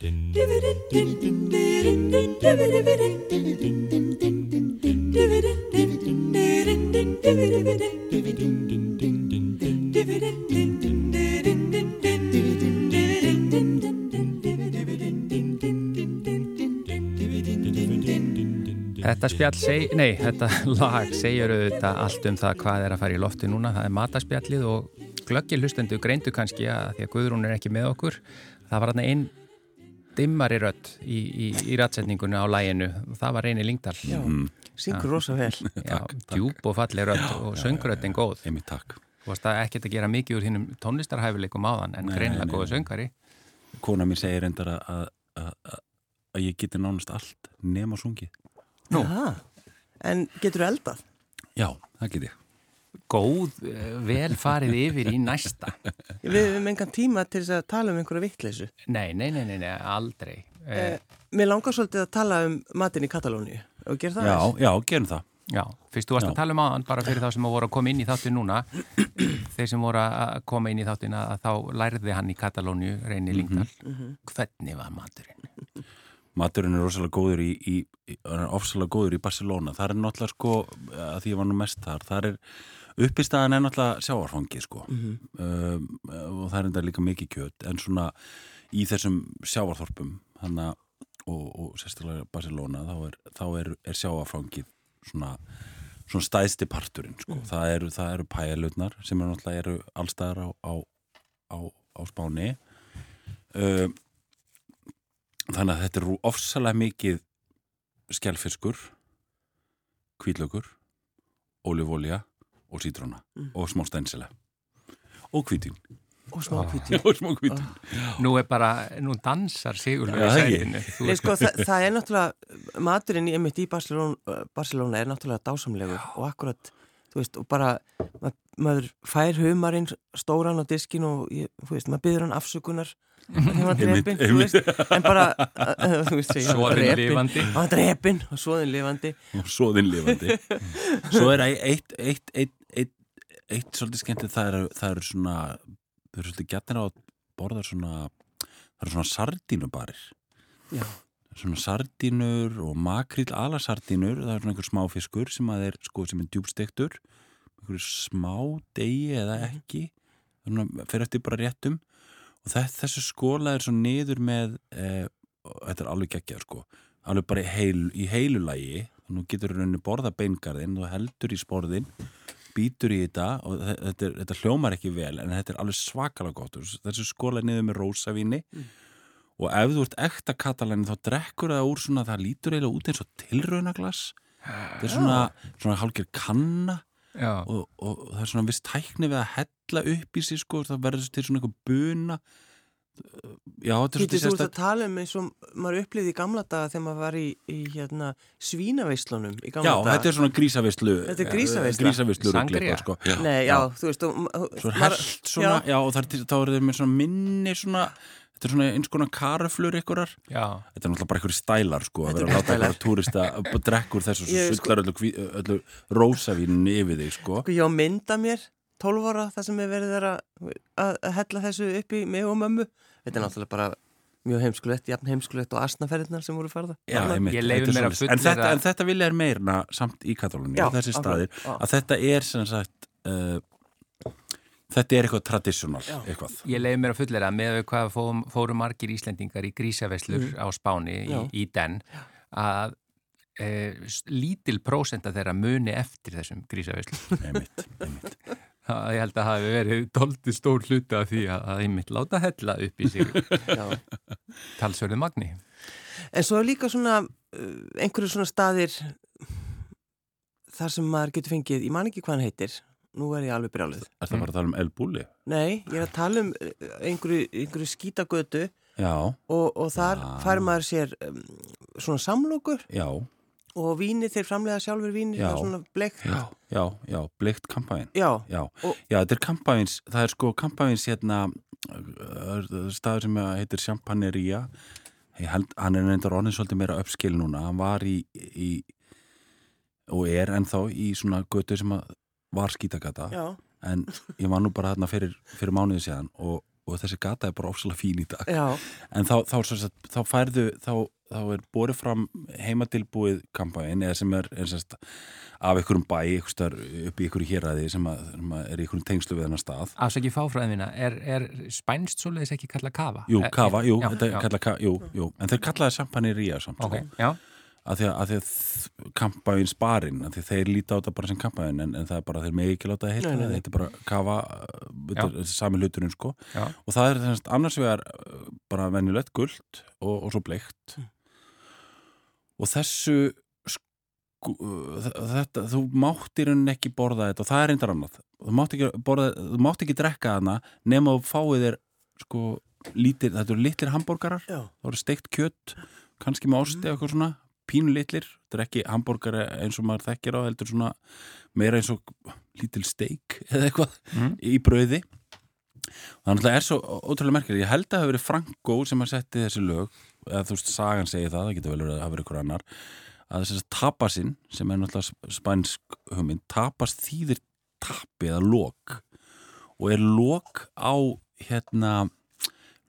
Þetta spjall seg, nei, þetta lag segir auðvitað allt um það hvað er að fara í lofti núna. Það er mataspjallið og glöggir hlustendu greindu kannski að því að Guðrún er ekki með okkur. Það var hann einn dimmari rött í, í, í rætsetningunni á læginu. Það var reyni Lingdal. Já, syngur rosa vel. Já, djúb og falleg rött og söngröttin góð. Emi, takk. Þú varst að ekkert að gera mikið úr hinnum tónlistarhæfileikum áðan en greinilega góða söngari. Kona mér segir endara að, að, að, að ég geti nánast allt nema sungið. Nú. En getur þú eldað? Já, það get ég. Góð, vel farið yfir í næsta. Við hefum engan tíma til þess að tala um einhverja vittleysu. Nei, nei, nei, nei, nei aldrei. Eh, mér langar svolítið að tala um matin í Katalóni og gera það Já, aðeins. já, gerum það. Já, fyrst þú varst Já. að tala um aðan bara fyrir þá sem voru að koma inn í þáttin núna þeir sem voru að koma inn í þáttin að þá lærði hann í Katalóniu Reyni Lingdal. Hvernig var maturinn? Maturinn er rosalega góður er ofsalega góður í Barcelona. Það er náttúrulega sko, að því ég var nú mest þar, það er uppistæðan er náttúrulega sjáarfangi sko. Um, og það er enda líka mikið kjöt en svona í þessum sjáarþorpum hana, og, og sérstaklega Barcelona þá er, þá er, er sjáarfangið svona, svona stæðsti parturinn sko. það eru, það eru pæjalutnar sem er náttúrulega eru allstæðar á, á, á, á Spáni. Um, þannig að þetta er ofsalega mikið skjálfiskur kvítlaugur ólífólja og sítróna og smá stensila og hvítin Og smá hvítjum. og smá hvítin Nú er bara, nú dansar Sigurður Já, í sætinu. Þú Nei, veist, sko, það, það er náttúrulega, maturinn í, einmitt í Barcelona, Barcelona er náttúrulega dásamlegur og akkurat, þú veist, og bara, mað, maður fær humarinn stóran á diskin og, ég, þú veist, maður byður hann afsökunar þú veist, en bara, uh, drepinn, lifandi. og svoðin lifandi. og svoðinn lifandi. Svo er eitt, eitt, eitt, eitt, svolítið skemmtið það eru, það eru svona þau eru svolítið gætnir á að borða svona það eru svona sardínubarir. Já, svona sardínur og makríl alasardínur, það er svona einhver smáfiskur sem að er sko sem er djúbstektur einhver smá degi eða ekki þannig að fyrir eftir bara réttum. Og þess, þessu skóla er svo niður með og þetta er alveg geggjað sko alveg bara í, heil, í heilulagi nú getur rauninni borða beingarðin og heldur í sporðin býtur í þetta og þe- þetta, er, þetta hljómar ekki vel en þetta er alveg svakalega gott. Og þessu skóla er niður með rósavíni og ef þú ert ekta katalæni þá drekkur það úr svona það lítur eiginlega út eins og tilraunaglas. Þetta er svona, svona hálfgerð kanna Já, og, og það er svona viss tækni við að hella upp í sig sko, það verður til svona eitthvað buna já, þetta er Þú veist svolítið að tala um eins og maður upplýði í gamla daga þegar maður var í, í hérna, svínaveislunum í gamla Já, daga. þetta er svona grísavislu Þetta er grísaveisla. Grísavislu Sangria. sko. Nei, já, þú veist, og, og, Svo held svona, já, og það er, til- þá er þið með svona minni svona, þetta er svona eins konar karaflur ykkurar já. Þetta er náttúrulega bara einhverju stælar sko, að Þetta vera að láta stælar. einhverja túrista að drekkur þessu og Ég, svo sko- sullar öllu, öllu rósavínu yfir þig sko. Sko, ég á mynda mér 12 ára það sem er verið að, að, að hella þessu upp í mig og mömmu. Þetta er náttúrulega bara mjög heimskulegt, jafn heimskulegt og asnaferðirnar sem voru farða. Já, einmitt, Ég er mér að svoleiðis. en, þetta, en þetta vilja er meirna samt í Katalóni, Já, þessi staðir já. að þetta er sem sagt uh, þetta er eitthvað eitthvað Ég leiði mér að fullera með hvað fórum, fórum margir Íslendingar í grísaveslur á Spáni í, í den að e, lítil prósenta þeirra muni eftir þessum grísaveslum. einmitt, einmitt. Það ég held að það hafi verið doldið stór hluti af því að, að einmitt láta hella upp í sig Já. talsverðu magni. En svo er líka svona uh, einhverju svona staðir þar sem maður getur fengið, ég man ekki hvað hann heitir, nú er ég alveg brjálið. Er það bara að tala um El Bulli? Nei, ég er að tala um uh, einhverju, einhverju skítagötu Já, og, og þar fær maður sér um, svona samlokur já, og vínið, þeir framlega sjálfur vínið, Já. það er svona bleikt. já, já, já bleikt kampavín. Já, Já, já, þetta er kampavíns það er sko kampavíns hérna staður sem heitir Champagneria held, hann er nefndar orðin svolítið meira uppskil núna, hann var í, í og er ennþá í svona götu sem var skítagata. Já, en ég var nú bara þarna fyrir, fyrir mánuði síðan og, og þessi gata er bara ofsalega fín í dag Já, en þá, þá, þá, þá færðu þá, þá er borið fram heimatilbúið kampæin eða sem er, er sérst, af einhverjum bæ einhver upp í einhverju héræði sem, að, sem að er í einhverjum tengslu við hennar stað Afsaki fáfræðina, er, er spænst svoleiðis ekki kallað kafa? Jú, Eh, kafa, jú, já, þetta já. kalla, ka, jú, jú en þeir kallaði champagneria samt Ok, sko. já, að því að, að, því að kampæin sparinn því þeir líta á þetta bara sem kampæin en, en það er bara þeir megi ekki láta það heita þetta er bara kafa er- er sami hluturinn sko. Já, og það er þess að annars vegar uh, bara venjulegt guld og, og svo bleikt. Og þessu sko, uh, þetta, þú mátt í rauninni ekki borða þetta og það er reyndar annað. Þú mátt ekki, borða, þú mátt ekki drekka hana nema þú fáið þér sko lítir, þetta eru litlir hambúrgarar það eru steikt kjött kannski með ásti eða eitthvað svona pínu litlir, þetta er ekki hambúrgari eins og maður þekkir á heldur svona meira eins og lítil steik eða eitthvað Mm. í brauði þannig að það er svo ótrúlega merkir ég held að það hafi verið Franko sem að setti þessi lög eða þú veist, sagan segir það, það getur vel verið að hafa verið ykkur annar að þess að tapasinn sem er náttúrulega spænsk hugmynd tapas þýðir tapi eða lok og er lok á hérna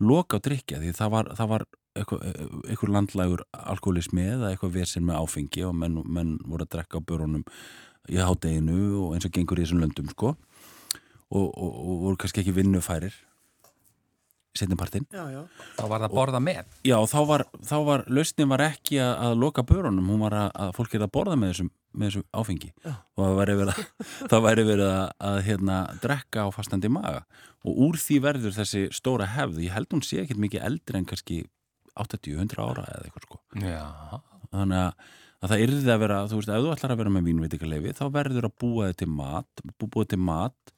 lok á drikja því það var, það var eitthvað, eitthvað landlægur alkoholismi eða eitthvað vesinn með áfengi og menn, menn voru að drekka á börunum í hádeginu og eins og gengur í þessum löndum sko. Og, og, og voru kannski ekki vinnufærir setnipartinn já, já. þá var það borða með. Já, þá var, þá var lausnin var ekki að, að loka börunum, hún var að, að fólk er að borða með þessum, með þessum áfengi. Já. og það væri verið, að, það væri verið að, að hérna, drekka á fastandi maga. Og úr því verður þessi stóra hefð, ég held hún sé ekkert mikið eldri en kannski 80-100 ára eða eitthvað sko Já, þannig að, að það yrði að vera, þú veist, ef þú ætlar að vera með vínveitingaleifi þá verður að búa þið til mat búa til mat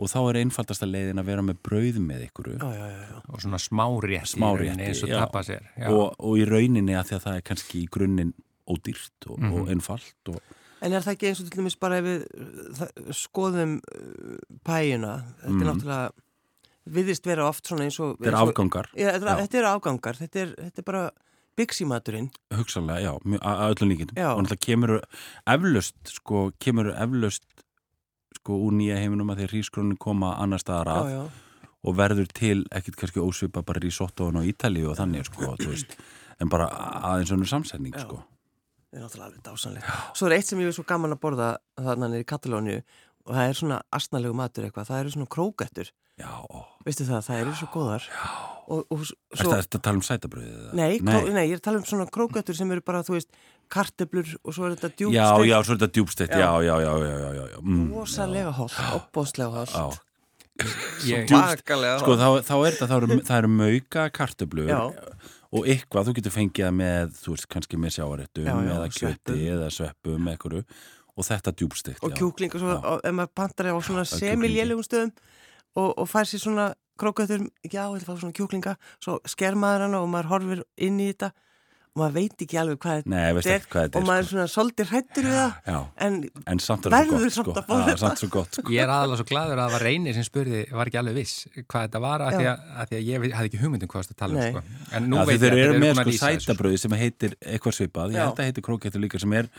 og þá er einfaldasta leiðin að vera með brauð með ykkur já, já, já, já. og svona smárétt Smárétti, eins og tappa sér já. og, og í rauninni að því að það er kannski í grunninn ódýrt og, Mhm. og einfalt og En er það ekki eins og til dæmis bara ef við uh, skoðum uh, pæjuna, þetta er Mhm. náttúrulega viðist vera oft svona eins og þetta er afgangar Já, þetta, Já. þetta er afgangar, þetta er, þetta er bara byggsímaturinn hugsanlega, já, að öllum líkindum Já. og náttúrulega kemur eflaust sko, kemur eflaust sko úr nýja heiminum að því hrískrónin koma annar staðar að já, og verður til ekkit kannski ósvipa bara risottoðun á Ítalíu og þannig sko, veist, en bara aðeins önnur samsetning Já. sko. það er náttúrulega alveg dásanlegt Svo er eitt sem ég er svo gaman að borða þarna niður í Katalóniu og það er svona astnalegu matur eitthvað, það eru svona krókettur Já, ó, veistu það, það eru svo góðar og, og s- er svo þetta að tala um sætabröðið? Nei, nei. nei, ég er að tala um svona krókettur sem eru bara, þú veist, kartöblur og svo er þetta djúpstegt Já, já, svo er þetta djúbstegt, já, Já. já, já, já, já, já, já. Mm, opbóðslega holt Já, Ég, Svakalega sko þá, þá er þetta, þá eru, það eru mauka kartöblur Já. og eitthvað, þú getur fengið það með, þú veist, kannski með sjáarettum Já, já, eða kjöti eða sveppum eða einhverju og þetta djúbstegt, og já. kjúkling og svo, Já. ef maður pantar á svona Já, semilélugum stöðum og, og fær sér svona krókettur, já, ég vil fá svona kjúklinga svo sker maður hana og maður horfir inn í þetta og maður veit ekki alveg hvað þetta hvað þetta og er, maður er sko. svona svolítið hrættur við það Já, en en samt er það Verður gott, samt sko. að fá Já, þetta. samt svo gott, sko. ég er aðalega svo gladur að það var reynir sem spurði, var ekki alveg viss hvað þetta var að, því að, að því að ég hafði ekki hugmyndum hvað það tala um sko. en nú Já, veit ég að eru með búin að sko sætabröði sem heitir eitthvað svipað, ég held að heitir krókettur líka sem er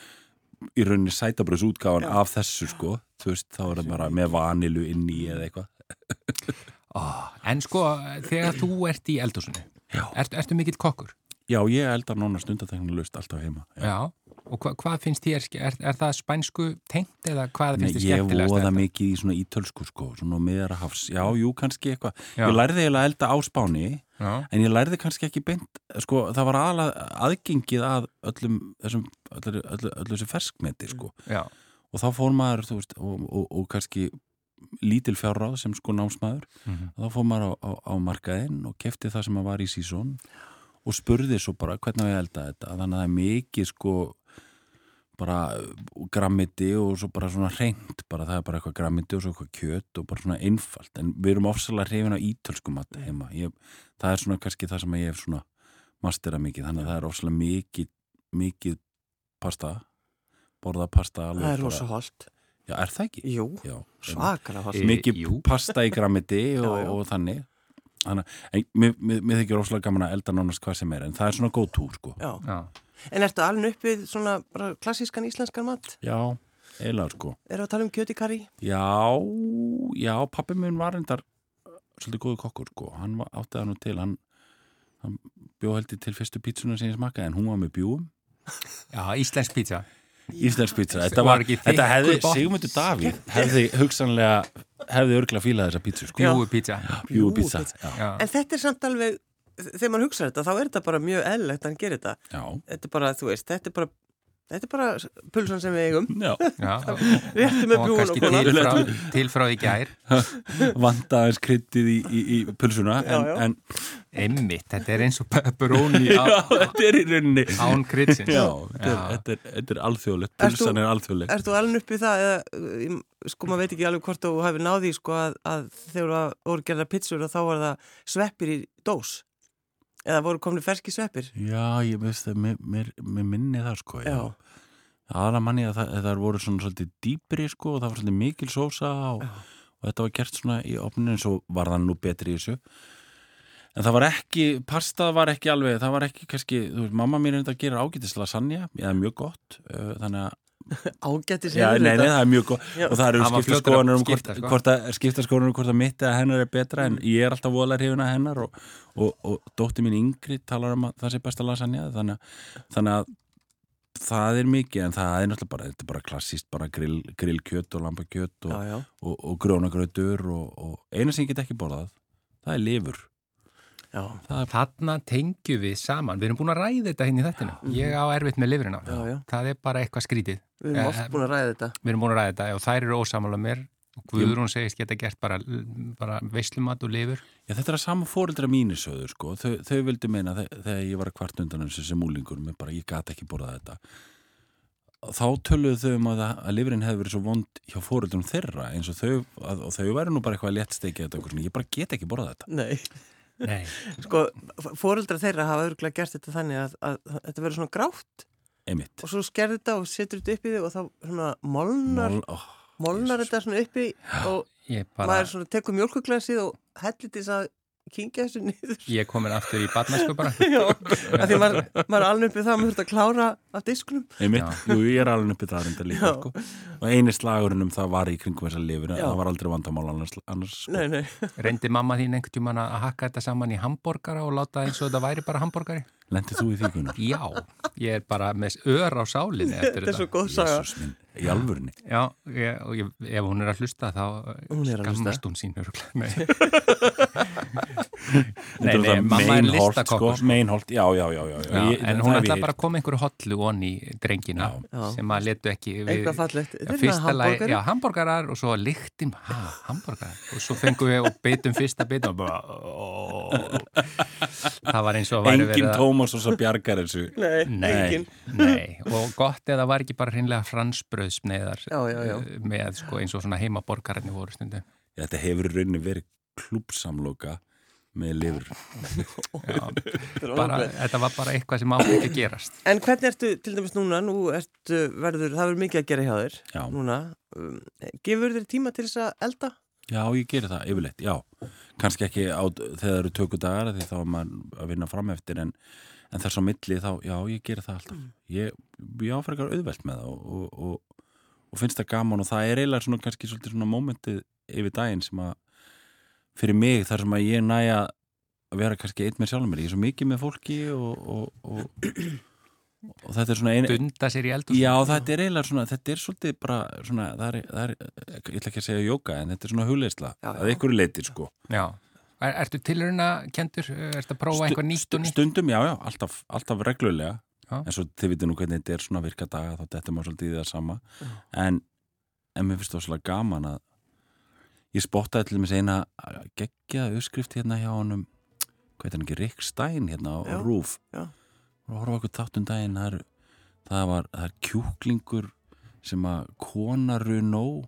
í rauninni sætabröðsútgáfan Já. af þessu sko, þú veist, þá er það bara með vanilu inn í eða eitthvað Ó, en sko, þegar þú ert í eldhúsinu ert, ertu mikill kokkur? Já, ég eldar núna stundatekna lust alltaf heima Já, og hva, hvað finnst þér, er, er það spænsku tengt eða hvað Nei, finnst þér ég skemmtilegast? voða við þetta? mikið í svona ítölsku sko, svona meðara hafs, já, jú, kannski eitthvað Já. Ég lærði eiginlega að elda á Spáni Já, en ég lærði kannski ekki beint sko, það var aðalega aðgengið að öllum þessum, öllu, öllu, öllu ferskmeti sko já, og þá fór maður, þú veist, og, og, og kannski lítil fjárráð sem sko námsmaður Mhm. og þá fór maður á, á, á markaðinn og kefti það sem maður var í sísón og spurði svo bara hvernig að elda þetta? Þannig að það er mikið sko bara grammiti og svo bara svona reynd, bara það er bara eitthvað grammiti og svo eitthvað kjöt og bara svona einfalt. En við erum ofsalega hrifin á ítölskum mat heima, ég, það er svona kannski það sem ég hef svona mastera mikið, þannig að það er ofsalega mikið, mikið pasta borða pasta það er rosa holt Já, er það ekki? Jú, Já, svakalega Í- mikið jú. pasta í grammiti og, Já, já. og þannig Þannig, en mér, mér, þykir rosalega gaman að elda nánast hvað sem er en það er svona góð túr sko Já. já En ertu alveg upp við svona bara klassískan íslenskan mat? Já, eiginlega sko við að tala um kjöti karri? Já, já, pappi minn var endar svolítið góðu kokkur sko. hann var, átti það nú til hann, hann bjóð heldur til fyrstu pítsuna sem ég smakaði en hún var með bjúum Já, íslensk pizza Íslensk pizza, þetta, Var þetta hefði? Sigmundur Davíð hefði hugsanlega hefði örgulega fílað þessa pítsu sko. Bjúu pizza bjúu pizza pizza. já, En þetta er samt alveg, þegar mann hugsa þetta, þá er þetta bara mjög eðlilegt að hann gerir þetta. já, Þetta er bara, þú veist, þetta er bara, þetta er bara pulsan sem við eigum. já. já Réttu með Og bjúun og kannski konar. til frá, til frá í gær vanda aðeins kryttið í, í, í pulsuna en, Já, já. en Einmitt, þetta er eins og pepperoni já, þetta er í rauninni án kryddsins já, þetta er, þetta er, þetta er alþjóðlegt þú- pulsan er alþjóðlegt þú alveg uppið það eða, sko maður veit ekki alveg hvort þú hefur náði sko að, að þegar það voru gerða pizzur og þá var það sveppir í dós eða voru komni ferski sveppir? Já, ég veist það, mér, mér, mér minni það sko já, Já. aðra manni að það, það voru svona svolítið dýpri sko og það var svolítið mikil sósa og, og þetta var gert svona í opninu en svo var það nú betri í þessu. En það var ekki, pastað var ekki alveg það var ekki kannski, þú veist, mamma mér er þetta að gera ágætis lasagna, eða mjög gott þannig að ágættis Já, nei, nei, það er mjög gott Já. og það eru Hann var skipta fljótur að skoðanur um skipta, sko. hvort að, skipta skoðanur um hvort að mitt eða hennar er betra en ég er alltaf voðalega hrifuna hennar og, og, og dótti mín yngri talar um að það sé besta lasagna þannig, að- þannig að það er mikið en það er náttúrulega bara, þetta er bara klassíst bara grill, grillkjöt og lambakjöt og, og, og grónagrautur og, og eina sem ég get ekki borðað það er lifur já, Þarna tengjum við saman, við erum búin að ræða þetta hinn í þættinu. Ég á erfitt með lifrina. Já, já. Það er bara eitthvað skrítið. við erum oft Eh, búin að ræða þetta Við erum búin að ræða þetta og þær eru ósamála mér. Og Guðrún segist geta gert bara, bara veislumat og lifur. já, þetta er að sama fóreldra mínu söður sko, þau, þau vildu meina þe- þegar ég var að kvart undan þessu sem úlingur mér bara, ég gat ekki borðað þetta þá töluðu þau um að, að lifrin hefði verið svo vond hjá fóreldrum þeirra eins og þau, að, og þau væri nú bara eitthvað léttsteikið þetta, ég bara get ekki borðað þetta Nei. sko, fóreldra þeirra hafa örgulega gert þetta þannig að, að, að þetta verður svona grátt. Einmitt. Og svo skerði þetta og setur þetta upp í þig og þá svona molnar, Mál, ó, molnar þetta svona upp í og bara, maður svona tekur mjölkuglasið og hellir til þess að kingja þessu niður ég er komin aftur í badnæsku bara. Já, af því maður, maður er alveg uppið það að maður þurft að klára af diskunum jú, ég er alveg uppið það reynda líka sko. og eini slagurinn um það var í kringum þessa lifur það var aldrei vandamál annars, annars sko. Nei, nei, Reyndi mamma þín einhvern tímann að hakka þetta saman í hambúrgara og láta eins og þetta væri bara hambúrgari? lendið þú í því Gunnar? Já, ég er bara með ör á sálinni eftir þetta er svo þetta. góð saga í alvörinni Já, ég, og ég, ef hún er að hlusta þá Hún er að hlusta. skammast hún sín. Nei, nei, mamma er listakokkur. sko, meinholt, já, já, já, já, já. Já, Ég- en hún ætla bara að koma einhverju hotlu onni í drengina Já. sem að letu ekki við, Eitthvað fallegt. Þetta er hambúrgari. já, hambúrgarar og svo lyktin, ha, hambúrgarar og svo fengum við og beitum fyrsta beitum og bara það var eins og væri Engin verið að Tómas og svo bjargar þessu. Nei, Nei, engin. nei, og gott eða var ekki bara hreinlega fransbröðsneiðar eh, með sko eins og svona heimaborgararnir voru stundum. Þetta hefur í rauninni verið klúpsamloka með lifur. Bara, þetta var bara eitthvað sem átti ekki að gerast. En hvernig ertu, til dæmis núna, nú ertu, verður, það verður mikið að gera hjá þér Já. núna. Um, gefur þér tíma til þess að elda? Já, ég geri það, yfirleitt, já. Kannski ekki á, þegar það eru tökudagar því þá er maður að vinna fram eftir en, en þess á milli þá, já, ég geri það alltaf. Ég, ég áfrekar auðvelt með það og, og, og, og finnst það gaman og það er eiginlega svona kannski svona mómentið yfir daginn sem að fyrir mig þar sem að ég næja að vera kannski eitt með sjálfum mér, ég er svo mikið með fólki og, og, og, og þetta er svona ein, dunda sér í eldur Já, þetta er eiginlega svona, þetta er svolítið bara svona, það er, það er ég ætla ekki að segja jóka, en þetta er svona hugleisla Já, já. að ykkur leiti, sko. Já, er, ertu tilurina kendur, ertu að prófa eitthvað nýtt og nýtt? Stundum, já, já, alltaf, alltaf reglulega. Já. en svo þið vitið nú hvernig þetta er svona virka daga þá þetta maður svolítið í það sama. En, en mér finnst það svolítið gaman að ég spottaði til dæmis eina geggjaða uppskrift hérna hjá honum. Hvað er hann ekki, Rick Stein hérna á Já, Rúf já. og horfa okkur þáttun daginn það er, það var það er kjúklingur sem að konaru nóg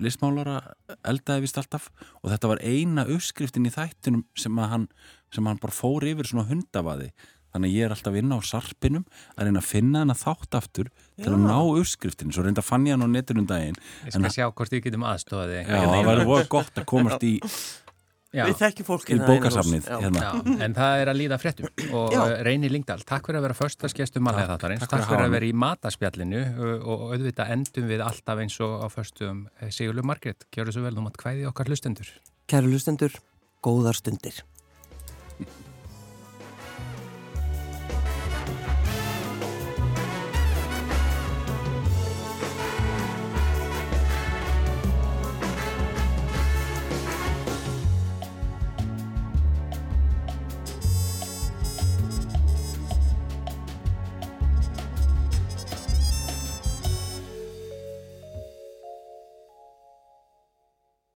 listmálara eldaði vist alltaf. Og þetta var eina uppskriftin í þættinum sem að hann, sem hann bara fór yfir svona hundavaði. Þannig að ég er alltaf inn á sarpinum að reyna að finna hann að þátt aftur til að ná uppskriftin svo reynda fann ég hann á netunum daginn Ég skal sjá hvort við getum aðstofaði Já, það væri voða gott að komast í, Já. Við þekkjum fólk í hérna. Já. hérna. Já, en það er að líða fréttum og Já. Reyni Lingdal, takk fyrir að vera föstaskestum malega Takk, þáttarins, takk takk fyrir að fyrir að vera í mataspjallinu og, og auðvitað endum við alltaf eins og á föstum Sigurlu Margrét, gjör þessu vel, þú mátt kvæði okkar hlustendur Kæru lustendur, góðar stundir.